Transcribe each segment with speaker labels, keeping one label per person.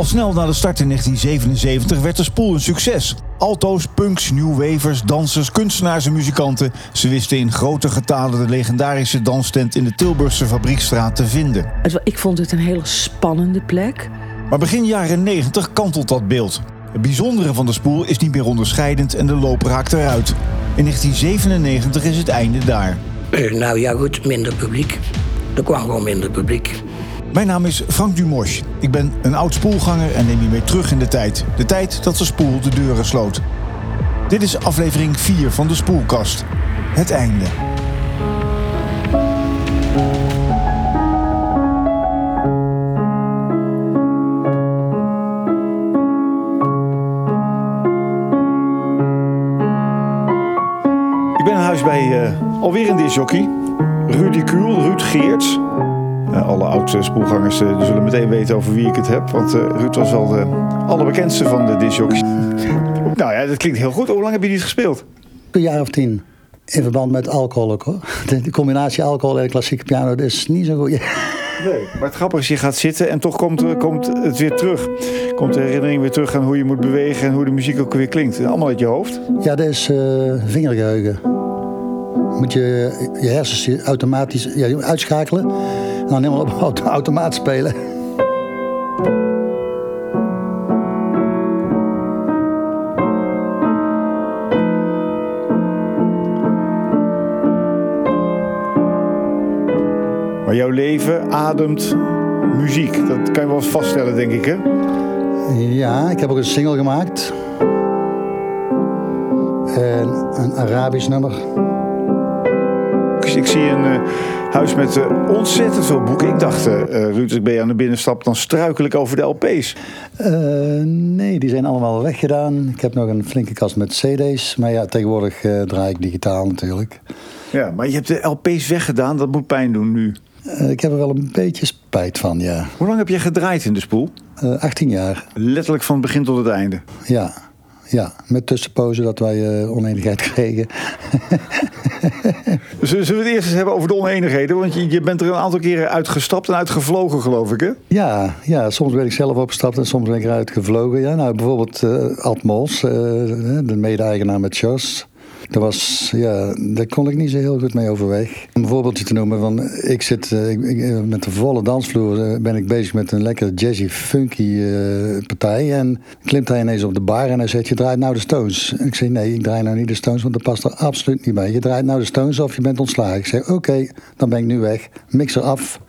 Speaker 1: Al snel na de start in 1977 werd de spoel een succes. Alto's, punks, nieuwwevers, dansers, kunstenaars en muzikanten. Ze wisten in grote getalen de legendarische danstent in de Tilburgse Fabriekstraat te vinden.
Speaker 2: Ik vond het een hele spannende plek.
Speaker 1: Maar begin jaren 90 kantelt dat beeld. Het bijzondere van de spoel is niet meer onderscheidend en de loop raakt eruit. In 1997 is het einde daar.
Speaker 3: Eh, nou ja, goed, minder publiek. Er kwam gewoon minder publiek.
Speaker 1: Mijn naam is Frank Dumosch. Ik ben een oud spoelganger en neem je mee terug in de tijd. De tijd dat de spoel de deuren sloot. Dit is aflevering 4 van de Spoelkast. Het einde. Ik ben in huis bij uh, alweer een disjockey. Rudy Kuhl, Ruud Geerts. Uh, alle oude spoelgangers uh, zullen meteen weten over wie ik het heb. Want uh, Ruud was wel de allerbekendste van de disjockeys. nou ja, dat klinkt heel goed. Hoe lang heb je niet gespeeld?
Speaker 4: Een jaar of tien. In verband met alcohol ook hoor. De combinatie alcohol en klassieke piano dat is niet zo goed.
Speaker 1: Nee, maar het grappige is, je gaat zitten en toch komt, komt het weer terug. Komt de herinnering weer terug aan hoe je moet bewegen en hoe de muziek ook weer klinkt. Allemaal uit je hoofd?
Speaker 4: Ja, dat is vingergeheugen. Moet je je hersens automatisch ja, uitschakelen en dan helemaal op automaat spelen.
Speaker 1: Maar jouw leven ademt muziek. Dat kan je wel eens vaststellen, denk ik, hè?
Speaker 4: Ja, ik heb ook een single gemaakt. En een Arabisch nummer.
Speaker 1: Ik zie een uh, huis met uh, ontzettend veel boeken. Ik dacht, uh, Ruud, als ik ben aan de binnenstap, dan struikel ik over de LP's.
Speaker 4: nee, die zijn allemaal weggedaan. Ik heb nog een flinke kast met CD's. Maar ja, tegenwoordig draai ik digitaal natuurlijk.
Speaker 1: Ja, maar je hebt de LP's weggedaan. Dat moet pijn doen nu.
Speaker 4: ik heb er wel een beetje spijt van, ja.
Speaker 1: Hoe lang heb je gedraaid in de spoel?
Speaker 4: 18 jaar.
Speaker 1: Letterlijk van het begin tot het einde?
Speaker 4: Ja. Ja, met tussenpozen dat wij uh, oneenigheid kregen.
Speaker 1: Zullen we het eerst eens hebben over de oneenigheden? Want je, je bent er een aantal keren uitgestapt en uitgevlogen, geloof ik, hè?
Speaker 4: Ja, ja soms ben ik zelf opgestapt en soms ben ik eruit gevlogen. Ja, nou, bijvoorbeeld uh, Ad Mols, uh, de mede-eigenaar met Jos. Daar, was, ja, daar kon ik niet zo heel goed mee overweg. Om een voorbeeldje te noemen, van, ik zit ik, ik, met de volle dansvloer ben ik bezig met een lekker jazzy, funky partij. En klimt hij ineens op de bar en hij zegt, je draait nou de Stones. Ik zeg, nee, ik draai nou niet de Stones, want dat past er absoluut niet bij. Je draait nou de Stones of je bent ontslagen. Ik zeg, oké, dan ben ik nu weg. Mixer af,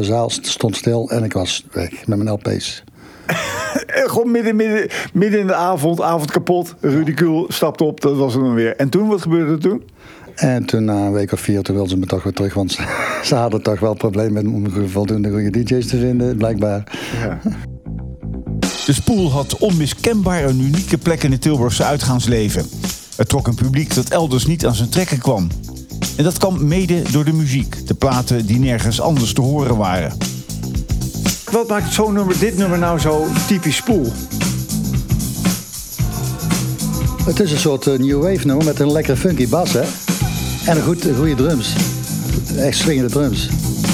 Speaker 4: zaal stond stil en ik was weg met mijn LP's.
Speaker 1: Gewoon midden, midden, midden in de avond, avond kapot. Rudy Kuhl stapt op, dat was er dan weer. En toen, wat gebeurde er toen?
Speaker 4: En toen na een week of vier, toen wilden ze me toch weer terug. Want ze hadden toch wel problemen met om voldoende goede DJ's te vinden, blijkbaar. Ja.
Speaker 1: De spoel had onmiskenbaar een unieke plek in het Tilburgse uitgaansleven. Het trok een publiek dat elders niet aan zijn trekken kwam. En dat kwam mede door de muziek, de platen die nergens anders te horen waren. Wat maakt zo'n nummer, dit nummer nou zo typisch spoel?
Speaker 4: Het is een soort uh, new wave nummer met een lekkere funky bas, hè? En een goed, goede drums. Echt swingende drums.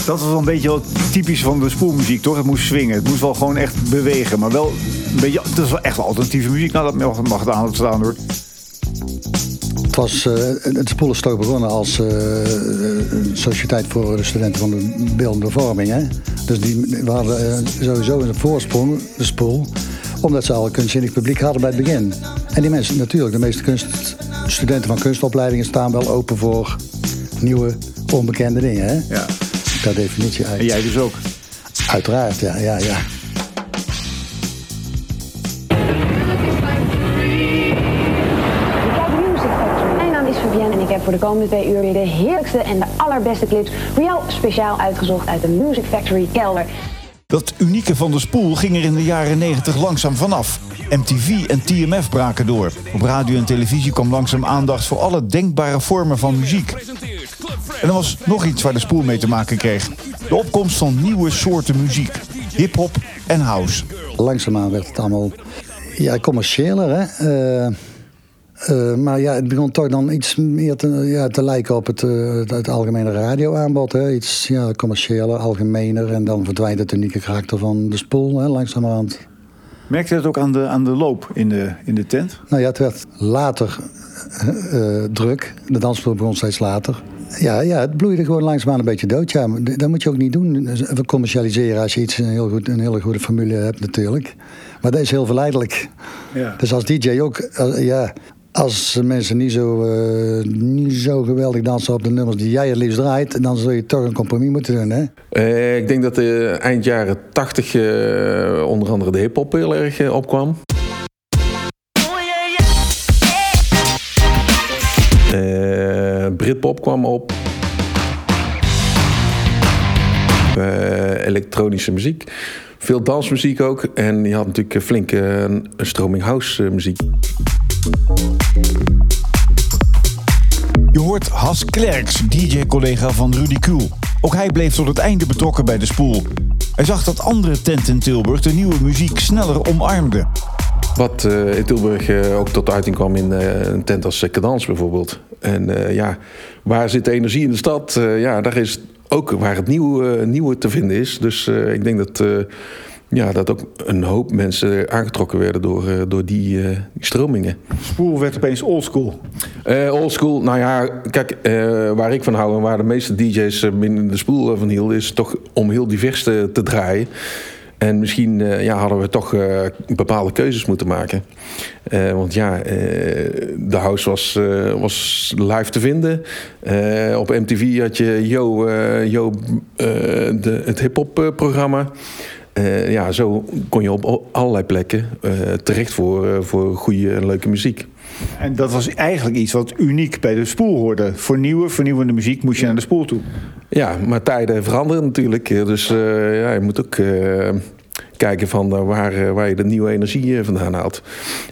Speaker 1: Dat was wel een beetje wel typisch van de spoelmuziek, toch? Het moest swingen. Het moest wel gewoon echt bewegen. Maar wel een beetje... Het is wel echt wel alternatieve muziek. Nou, dat mag, mag het aan staan, hoor.
Speaker 4: Het was uh, het spoelenstook begonnen als uh, sociëteit voor de studenten van de beeldende vorming. Hè? Dus die, we hadden sowieso een voorsprong, de spoel, omdat ze al een kunstzinnig publiek hadden bij het begin. En die mensen, natuurlijk, de meeste kunst, studenten van kunstopleidingen staan wel open voor nieuwe, onbekende dingen. Hè?
Speaker 1: Ja.
Speaker 4: Per definitie uit.
Speaker 1: En jij dus ook?
Speaker 4: Uiteraard, ja, ja, ja.
Speaker 5: Voor de komende twee uur weer de heerlijkste en de allerbeste clips voor jou speciaal uitgezocht uit de Music Factory kelder.
Speaker 1: Dat unieke van de spoel ging er in de jaren 90 langzaam vanaf. MTV en TMF braken door. Op radio en televisie kwam langzaam aandacht voor alle denkbare vormen van muziek. En er was nog iets waar de spoel mee te maken kreeg. De opkomst van nieuwe soorten muziek. Hip-hop en house.
Speaker 4: Langzaamaan werd het allemaal ja, commerciëler. Hè? Uh... Uh, maar ja, het begon toch dan iets meer te, ja, te lijken op het, uh, het algemene radioaanbod. Hè. Iets ja, commerciëler, algemener. En dan verdwijnt het unieke karakter van de spoel hè, langzamerhand.
Speaker 1: Merkte je dat ook aan de, aan de loop in de, in de tent?
Speaker 4: Nou ja, het werd later uh, druk. De dansvloer begon steeds later. Ja, ja, het bloeide gewoon langzaamaan een beetje dood. Ja, dat moet je ook niet doen. We commercialiseren als je iets een, heel goed, een hele goede formule hebt natuurlijk. Maar dat is heel verleidelijk. Ja. Dus als DJ ook, ja, als mensen niet zo, uh, niet zo geweldig dansen op de nummers die jij het liefst draait, dan zul je toch een compromis moeten doen. Hè?
Speaker 6: Uh, ik denk dat eind jaren 80 onder andere de hip-hop heel erg opkwam. Britpop kwam op. elektronische muziek. Veel dansmuziek ook. En je had natuurlijk flinke stroming house muziek.
Speaker 1: Je hoort Has Klerks, DJ-collega van Rudy Kuhl. Ook hij bleef tot het einde betrokken bij de spoel. Hij zag dat andere tenten in Tilburg de nieuwe muziek sneller omarmden.
Speaker 6: Wat uh, in Tilburg uh, ook tot uiting kwam in uh, een tent als Cadans bijvoorbeeld. En ja, waar zit de energie in de stad? ja, daar is ook waar het nieuwe, nieuwe te vinden is. Dus ik denk dat ja, dat ook een hoop mensen aangetrokken werden door, eh, door die, uh, die stromingen.
Speaker 1: Spoel werd opeens oldschool.
Speaker 6: Uh, oldschool, nou ja, kijk, uh, waar ik van hou en waar de meeste DJ's binnen de spoel van hielden, is toch om heel divers te, te draaien. En misschien ja, hadden we toch bepaalde keuzes moeten maken. want ja, de house was, was live te vinden. op MTV had je Yo, Yo de, het hip-hop programma. Uh, ja, zo kon je op allerlei plekken uh, terecht voor, uh, voor goede en leuke muziek.
Speaker 1: En dat was eigenlijk iets wat uniek bij de spoel hoorde. Voor nieuwe, vernieuwende muziek moest je naar de spoel toe.
Speaker 6: Ja, maar tijden veranderen natuurlijk. Dus ja, je moet ook kijken van waar, waar je de nieuwe energie vandaan haalt.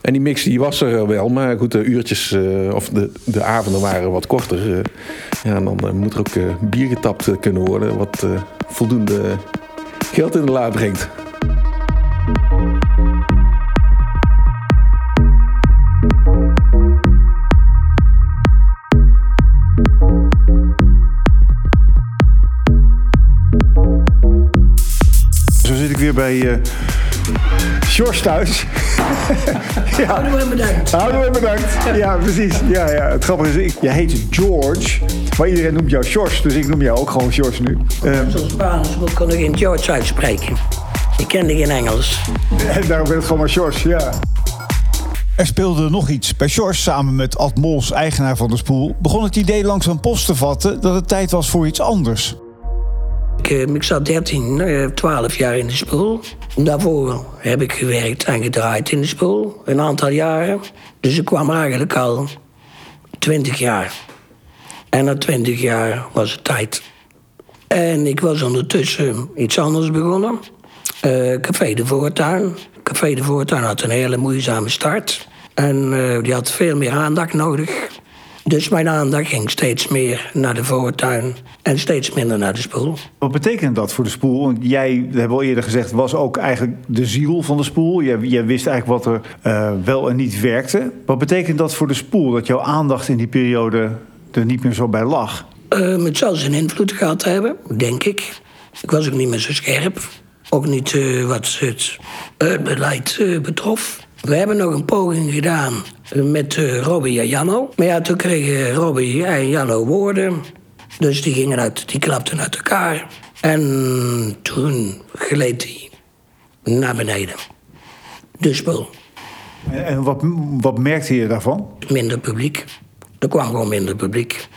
Speaker 6: En die mix die was er wel, maar goed, de uurtjes of de, de avonden waren wat korter. ja, en dan moet er ook bier getapt kunnen worden, wat voldoende geld in de la brengt.
Speaker 1: Zo zit ik weer bij uh, George thuis.
Speaker 3: ja. Houden we bedankt.
Speaker 1: Houden we bedankt. Ja, precies. Ja, ja. Het grappige is, jij heet George, maar iedereen noemt jou George, dus ik noem jou ook gewoon George nu.
Speaker 3: Um, Zoals Spaans kon ik geen George uitspreken. Ik kende geen Engels.
Speaker 1: En daarom ben het gewoon maar George, ja. Er speelde nog iets. Bij George, samen met Ad Mols, eigenaar van de spoel, begon het idee langzaam post te vatten dat het tijd was voor iets anders.
Speaker 3: Ik, eh, ik zat 13, 12 jaar in de spoel. Daarvoor heb ik gewerkt en gedraaid in de spoel, een aantal jaren. Dus ik kwam eigenlijk al 20 jaar. En na 20 jaar was het tijd. En ik was ondertussen iets anders begonnen. Uh, Café de Voortuin. Café de Voortuin had een hele moeizame start. En uh, die had veel meer aandacht nodig. Dus mijn aandacht ging steeds meer naar de voortuin en steeds minder naar de spoel.
Speaker 1: Wat betekent dat voor de spoel? Want jij, we hebben al eerder gezegd, was ook eigenlijk de ziel van de spoel. Jij, jij wist eigenlijk wat er uh, wel en niet werkte. Wat betekent dat voor de spoel, dat jouw aandacht in die periode er niet meer zo bij lag?
Speaker 3: Uh, het zal zijn invloed gehad hebben, denk ik. Ik was ook niet meer zo scherp. Ook niet uh, wat het beleid betrof. We hebben nog een poging gedaan met uh, Robbie en Janno. Maar ja, toen kregen Robbie en Janno woorden. Dus die gingen uit, die klapten uit elkaar. En toen gleed hij naar beneden. De spul.
Speaker 1: En, en wat, wat merkte je daarvan?
Speaker 3: Minder publiek. Er kwam gewoon minder publiek.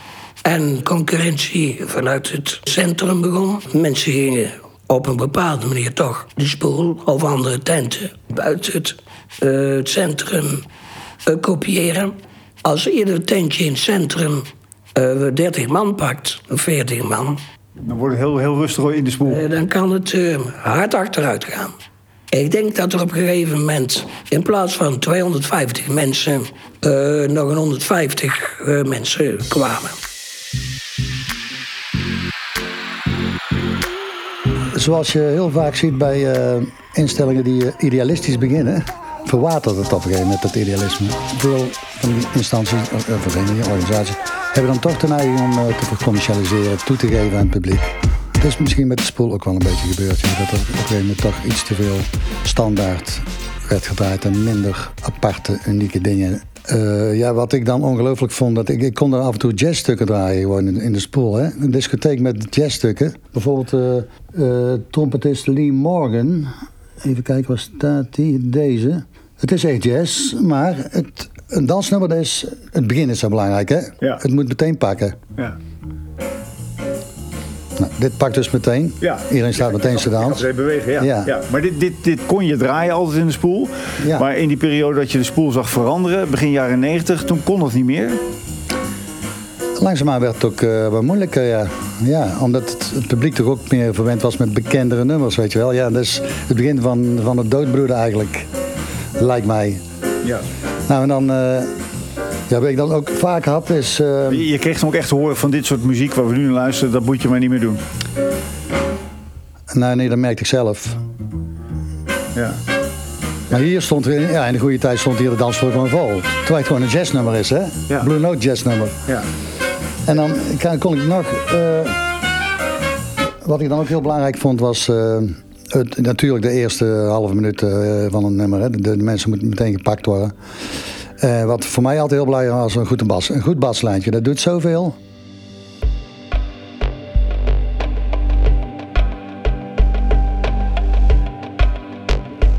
Speaker 3: En concurrentie vanuit het centrum begon. Mensen gingen op een bepaalde manier toch de spoel of andere tenten buiten het uh, het centrum uh, kopiëren. Als ieder tentje in het centrum uh, eh, 30 man pakt, of 40 man.
Speaker 1: Dan wordt het heel, heel rustig in de spoel.
Speaker 3: dan kan het hard achteruit gaan. Ik denk dat er op een gegeven moment in plaats van 250 mensen nog een 150 mensen kwamen.
Speaker 4: Zoals je heel vaak ziet bij instellingen die idealistisch beginnen, verwatert het op een gegeven moment, dat idealisme. Veel van die instanties, uh, verenigingen, organisaties, hebben dan toch de neiging om te commercialiseren, toe te geven aan het publiek. Het is misschien met de spoel ook wel een beetje gebeurd, dat er op een gegeven moment toch iets te veel standaard werd gedraaid en minder aparte, unieke dingen. Uh, ja, wat ik dan ongelooflijk vond, dat ik, ik kon er af en toe jazzstukken draaien gewoon in, in de spoel. Hè? Een discotheek met jazzstukken. Bijvoorbeeld uh, uh, trompetist Lee Morgan. Even kijken, waar staat die? Deze. Het is echt jazz, maar het, een dansnummer is... Het begin is zo belangrijk, hè?
Speaker 1: Ja.
Speaker 4: Het moet meteen pakken.
Speaker 1: Ja.
Speaker 4: Dit pakt dus meteen.
Speaker 1: Ja.
Speaker 4: Iedereen staat meteen te dansen.
Speaker 1: Ze bewegen, ja.
Speaker 4: Ja.
Speaker 1: ja. Maar dit, dit, dit kon je draaien altijd in de spoel.
Speaker 4: Ja.
Speaker 1: Maar in die periode dat je de spoel zag veranderen, begin jaren 90, toen kon dat niet meer.
Speaker 4: Langzaamaan werd het ook uh, wat moeilijker, ja. ja. Omdat het, het, publiek toch ook meer verwend was met bekendere nummers, weet je wel. Ja, dat is het begin van, van het doodbloeden eigenlijk, lijkt mij.
Speaker 1: Ja.
Speaker 4: Nou, en dan... Uh, ja, wat ik dan ook vaak had is... Uh,
Speaker 1: je, je kreeg dan ook echt te horen van dit soort muziek waar we nu naar luisteren, dat moet je maar niet meer doen.
Speaker 4: Nou, nee, dat merkte ik zelf.
Speaker 1: Ja.
Speaker 4: Maar hier stond, ja, in de goede tijd stond hier de dansvloer gewoon vol. Terwijl het gewoon een jazznummer is, hè?
Speaker 1: Ja.
Speaker 4: Blue Note jazznummer.
Speaker 1: Ja.
Speaker 4: En dan kon ik nog... Uh, wat ik dan ook heel belangrijk vond was... Uh, het, natuurlijk de eerste halve minuut uh, van een nummer. Hè. De, de, mensen moeten meteen gepakt worden. Uh, wat voor mij altijd heel belangrijk was, een goed bas. Een goed baslijntje, dat doet zoveel.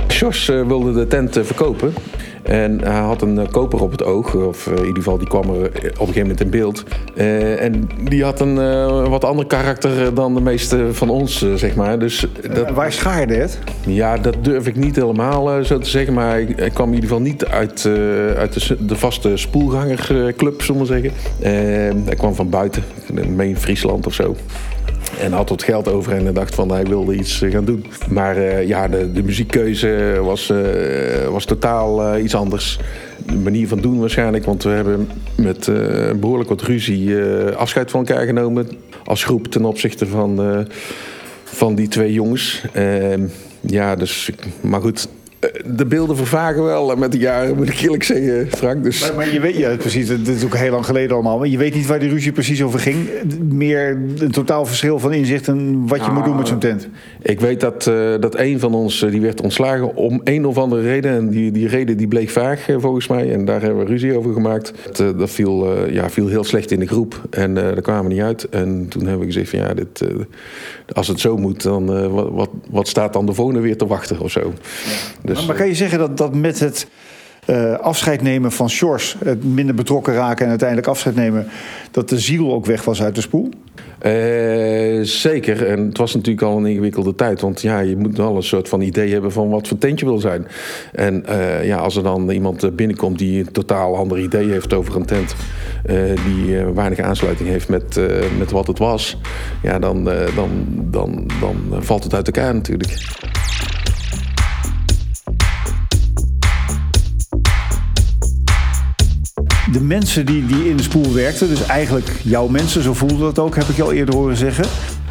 Speaker 6: Jos uh, wilde de tent uh, verkopen. En hij had een koper op het oog, of in ieder geval die kwam er op een gegeven moment in beeld. Uh, en die had een uh, wat ander karakter dan de meeste van ons, uh, zeg maar. Dus
Speaker 1: dat, waar schaarde het?
Speaker 6: Ja, dat durf ik niet helemaal zo te zeggen. Maar hij, kwam in ieder geval niet uit, uit de, de, vaste spoelgangersclub, zullen we zeggen. hij kwam van buiten, meen Friesland of zo. En had wat geld over en dacht van hij wilde iets gaan doen. Maar uh, ja, de, de, muziekkeuze was, uh, was totaal iets anders. De manier van doen waarschijnlijk, want we hebben met behoorlijk wat ruzie afscheid van elkaar genomen. Als groep ten opzichte van, van die twee jongens. Ehm, ja, dus, maar goed, de beelden vervagen wel met de jaren, moet ik eerlijk zeggen, Frank. Dus...
Speaker 1: Maar, maar je weet, ja, precies, dit is ook heel lang geleden allemaal. Maar je weet niet waar die ruzie precies over ging. Meer een totaal verschil van inzicht en wat je
Speaker 6: Ah,
Speaker 1: moet doen met zo'n tent.
Speaker 6: Ik weet dat, uh, dat een van ons uh, die werd ontslagen om een of andere reden. En die, die reden die bleek vaag uh, volgens mij. En daar hebben we ruzie over gemaakt. Dat, dat viel, ja, viel heel slecht in de groep. En daar kwamen we niet uit. En toen hebben we gezegd van ja, dit, als het zo moet, dan wat, wat, wat staat dan de volgende weer te wachten of zo.
Speaker 1: Dus, maar, maar, kan je zeggen dat, dat met het uh, afscheid nemen van Sjors, het minder betrokken raken en uiteindelijk afscheid nemen, dat de ziel ook weg was uit de spoel?
Speaker 6: Uh, zeker. En het was natuurlijk al een ingewikkelde tijd. Want ja, je moet wel een soort van idee hebben van wat voor tent je wil zijn. En uh, ja, als er dan iemand binnenkomt die een totaal ander idee heeft over een tent. die weinig aansluiting heeft met, met wat het was. Ja, dan, dan, dan, dan valt het uit elkaar natuurlijk.
Speaker 1: De mensen die, die in de spoel werkten, dus eigenlijk jouw mensen, zo voelde dat ook, heb ik je al eerder horen zeggen.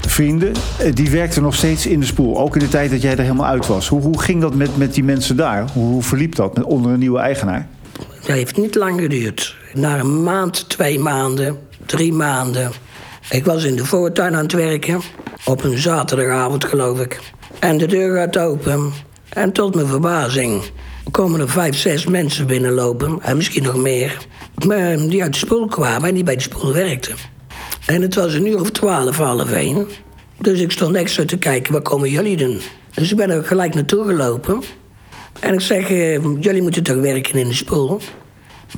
Speaker 1: Vrienden, die werkten nog steeds in de spoel. Ook in de tijd dat jij er helemaal uit was. Hoe, hoe ging dat met, met die mensen daar? Hoe, hoe verliep dat met, onder een nieuwe eigenaar?
Speaker 3: Dat heeft niet lang geduurd. Na een maand, twee maanden, drie maanden. Ik was in de voortuin aan het werken. Op een zaterdagavond, geloof ik. En de deur gaat open. En tot mijn verbazing komen er vijf, zes mensen binnenlopen. En misschien nog meer. Maar die uit de spoel kwamen en die bij de spoel werkten. En het was een uur of twaalf, half één. Dus ik stond extra te kijken, wat komen jullie doen? Dus ik ben er gelijk naartoe gelopen. En ik zeg, eh, jullie moeten toch werken in de spoel?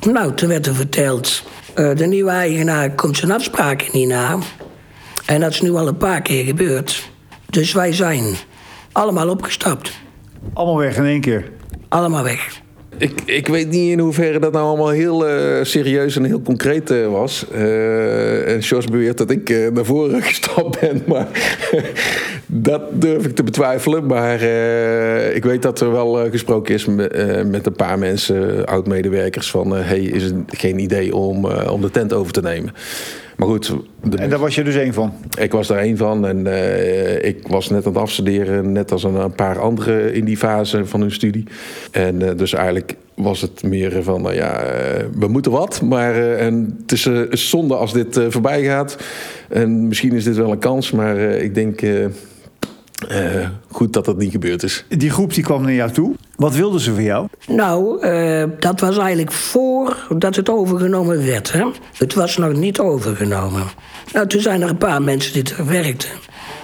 Speaker 3: Nou, toen werd er verteld, uh, de nieuwe eigenaar komt zijn afspraken niet na. En dat is nu al een paar keer gebeurd. Dus wij zijn allemaal opgestapt.
Speaker 1: Allemaal weg in één keer?
Speaker 3: Allemaal weg.
Speaker 6: Ik, ik weet niet in hoeverre dat nou allemaal heel uh, serieus en heel concreet uh, was. Uh, en Jos beweert dat ik naar voren gestapt ben. Maar dat durf ik te betwijfelen. Maar ik weet dat er wel gesproken is met, met een paar mensen, oud-medewerkers, van hey, is het geen idee om, om de tent over te nemen. Maar goed.
Speaker 1: En daar was je dus één van?
Speaker 6: Ik was daar één van. En uh, ik was net aan het afstuderen. Net als een, een, paar anderen in die fase van hun studie. En uh, dus eigenlijk was het meer van, nou ja, uh, we moeten wat. Maar en het is zonde als dit voorbij gaat. En misschien is dit wel een kans. Maar ik denk... goed dat dat niet gebeurd is.
Speaker 1: Die groep die kwam naar jou toe. Wat wilden ze van jou?
Speaker 3: Nou, eh, dat was eigenlijk voordat het overgenomen werd. Hè? Het was nog niet overgenomen. Nou, toen zijn er een paar mensen die er werkten.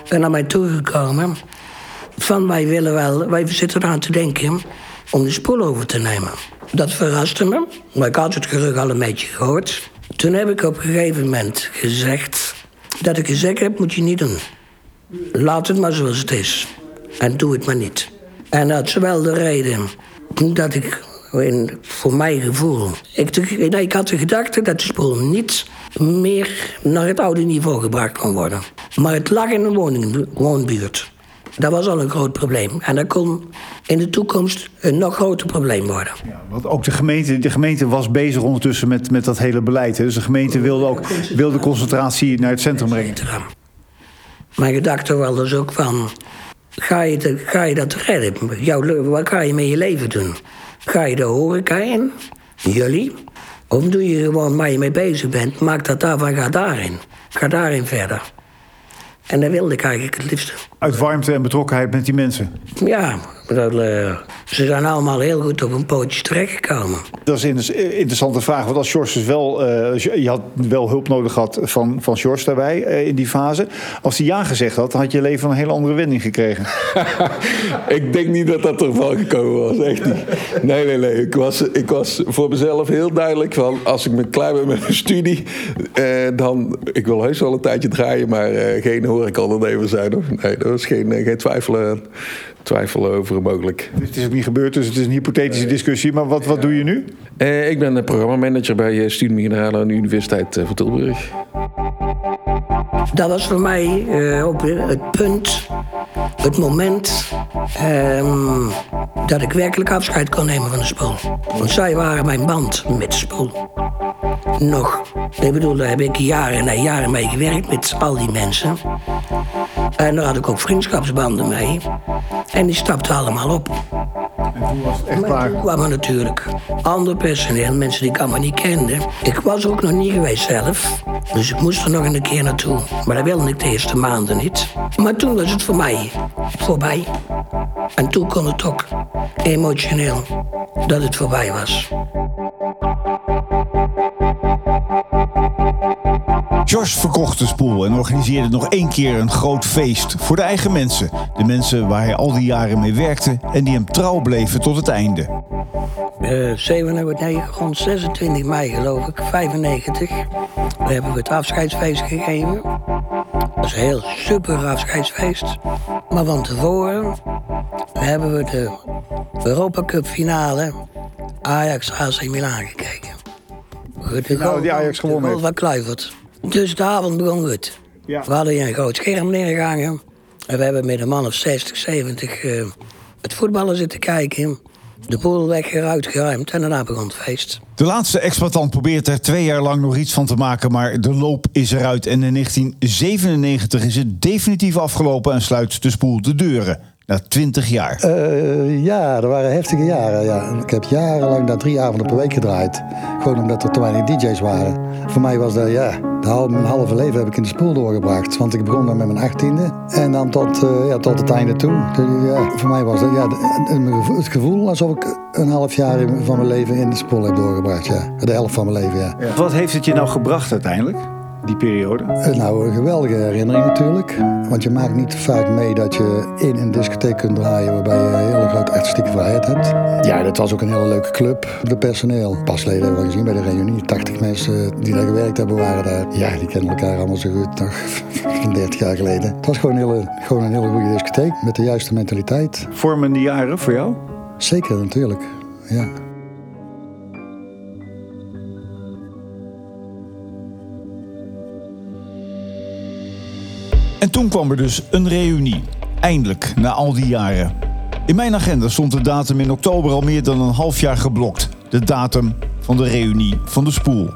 Speaker 3: En naar mij toegekomen. Van wij willen wel, wij zitten eraan te denken om de spoel over te nemen. Dat verraste me, maar ik had het gerucht al een beetje gehoord. Toen heb ik op een gegeven moment gezegd... dat ik gezegd heb, moet je niet doen. Laat het maar zoals het is. En doe het maar niet. En dat is wel de reden dat ik, voor mijn gevoel... Ik, nee, ik had de gedachte dat de spoel niet meer naar het oude niveau gebracht kon worden. Maar het lag in een woning, woonbuurt. Dat was al een groot probleem. En dat kon in de toekomst een nog groter probleem worden.
Speaker 1: Ja, want ook de gemeente, de gemeente was bezig ondertussen met, met dat hele beleid. Hè? Dus de gemeente wilde ook wilde concentratie naar het centrum brengen.
Speaker 3: Mijn gedachte was dus ook van... Ga je, ga je dat redden? Jouw, wat ga je met je leven doen? Ga je de horeca in? Jullie? Of doe je gewoon waar je mee bezig bent? Maak dat daarvan, ga daarin. Ga daarin verder. En dat wilde ik eigenlijk het liefste.
Speaker 1: Uit warmte en betrokkenheid met die mensen.
Speaker 3: Ja, dat, uh, ze zijn allemaal heel goed op een pootje terechtgekomen.
Speaker 1: Dat is een interessante vraag. Want als George dus wel... Uh, je had wel hulp nodig gehad van, van George daarbij uh, in die fase. Als hij ja gezegd had, dan had je leven een hele andere wending gekregen.
Speaker 6: ik denk niet dat dat ervan gekomen was. Echt niet. Nee, nee, nee. Ik was, ik was voor mezelf heel duidelijk van... als ik me klaar ben met mijn studie... dan... Ik wil heus wel een tijdje draaien, maar geen horecaondernemer zijn. Of, nee, dat was geen, geen twijfel, twijfel over mogelijk.
Speaker 1: Het is ook niet gebeurd, dus het is een hypothetische discussie. Maar wat, wat doe je nu?
Speaker 6: Uh, ik ben programmamanager bij Studium Generale aan de Universiteit van Tilburg.
Speaker 3: Dat was voor mij uh, ook het punt, het moment um, dat ik werkelijk afscheid kon nemen van de spoel. Want zij waren mijn band met de spoel. Nog. Ik bedoel, daar heb ik jaren en jaren mee gewerkt met al die mensen. En daar had ik ook vriendschapsbanden mee. En die stapten allemaal op.
Speaker 1: En toen was het echt
Speaker 3: maar
Speaker 1: klaar?
Speaker 3: toen kwamen natuurlijk ander personeel, mensen die ik allemaal niet kende. Ik was ook nog niet geweest zelf, dus ik moest er nog een keer naartoe. Maar dat wilde ik de eerste maanden niet. Maar toen was het voor mij voorbij. En toen kon het ook emotioneel dat het voorbij was.
Speaker 1: George verkocht de spoel en organiseerde nog één keer een groot feest voor de eigen mensen. De mensen waar hij al die jaren mee werkte en die hem trouw bleven tot het einde.
Speaker 3: Uh, 27, rond 26 mei geloof ik, 95, hebben we het afscheidsfeest gegeven. Dat was een heel super afscheidsfeest. Maar van tevoren hebben we de Europa Cup finale Ajax AC Milan gekeken.
Speaker 1: De nou, die Ajax gewonnen
Speaker 3: van Kluivert. Dus de avond begon goed.
Speaker 1: Ja.
Speaker 3: We hadden hier een groot scherm neergehangen. En we hebben met een man of 60, 70 uh, het voetballen zitten kijken. De boel weggeruimd, geruimd en daarna begon het feest.
Speaker 1: De laatste exploitant probeert er twee jaar lang nog iets van te maken, maar de loop is eruit. En in 1997 is het definitief afgelopen en sluit de spoel de deuren. Na 20 jaar.
Speaker 4: Uh, ja, dat waren heftige jaren. Ja. Ik heb jarenlang daar drie avonden per week gedraaid. Gewoon omdat er te weinig DJ's waren. Voor mij was dat, ja, halve, mijn halve leven heb ik in de spoel doorgebracht. Want ik begon dan met mijn achttiende. En dan tot, uh, ja, tot het einde toe. Dus, voor mij was dat ja, het gevoel alsof ik een half jaar van mijn leven in de spoel heb doorgebracht. Ja. De helft van mijn leven,
Speaker 1: ja. Wat heeft het je nou gebracht uiteindelijk? Die periode?
Speaker 4: Nou, een geweldige herinnering natuurlijk. Want je maakt niet vaak mee dat je in een discotheek kunt draaien waarbij je een hele grote artistieke vrijheid hebt. Ja, dat was ook een hele leuke club. De personeel, pasleden hebben we gezien bij de reunie. 80 mensen die daar gewerkt hebben waren daar. Ja, die kennen elkaar allemaal zo goed nog van 30 jaar geleden. Het was gewoon een hele, gewoon een hele goede discotheek met de juiste mentaliteit.
Speaker 1: Vormende jaren voor jou?
Speaker 4: Zeker, natuurlijk. Ja.
Speaker 1: En toen kwam er dus een reunie. Eindelijk, na al die jaren. In mijn agenda stond de datum in oktober al meer dan een half jaar geblokt. De datum van de reunie van de spoel.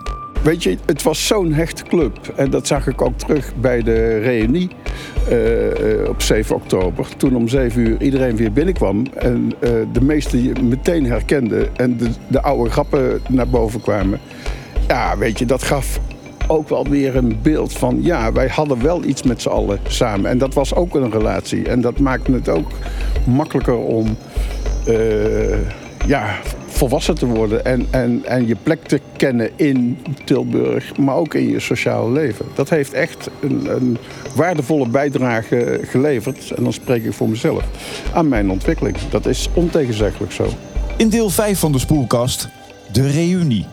Speaker 7: Weet je, het was zo'n hechte club. En dat zag ik ook terug bij de reunie uh, op 7 oktober. Toen om 7 uur iedereen weer binnenkwam. En uh, de meesten je meteen herkenden. En de, de oude grappen naar boven kwamen. Ja, weet je, dat gaf ook wel weer een beeld van... ja, wij hadden wel iets met z'n allen samen. En dat was ook een relatie. En dat maakte het ook makkelijker om eh, ja, volwassen te worden en, en, en je plek te kennen in Tilburg, maar ook in je sociale leven. Dat heeft echt een, een waardevolle bijdrage geleverd, en dan spreek ik voor mezelf, aan mijn ontwikkeling. Dat is ontegenzeggelijk zo.
Speaker 1: In deel 5 van de spoelkast, de reunie.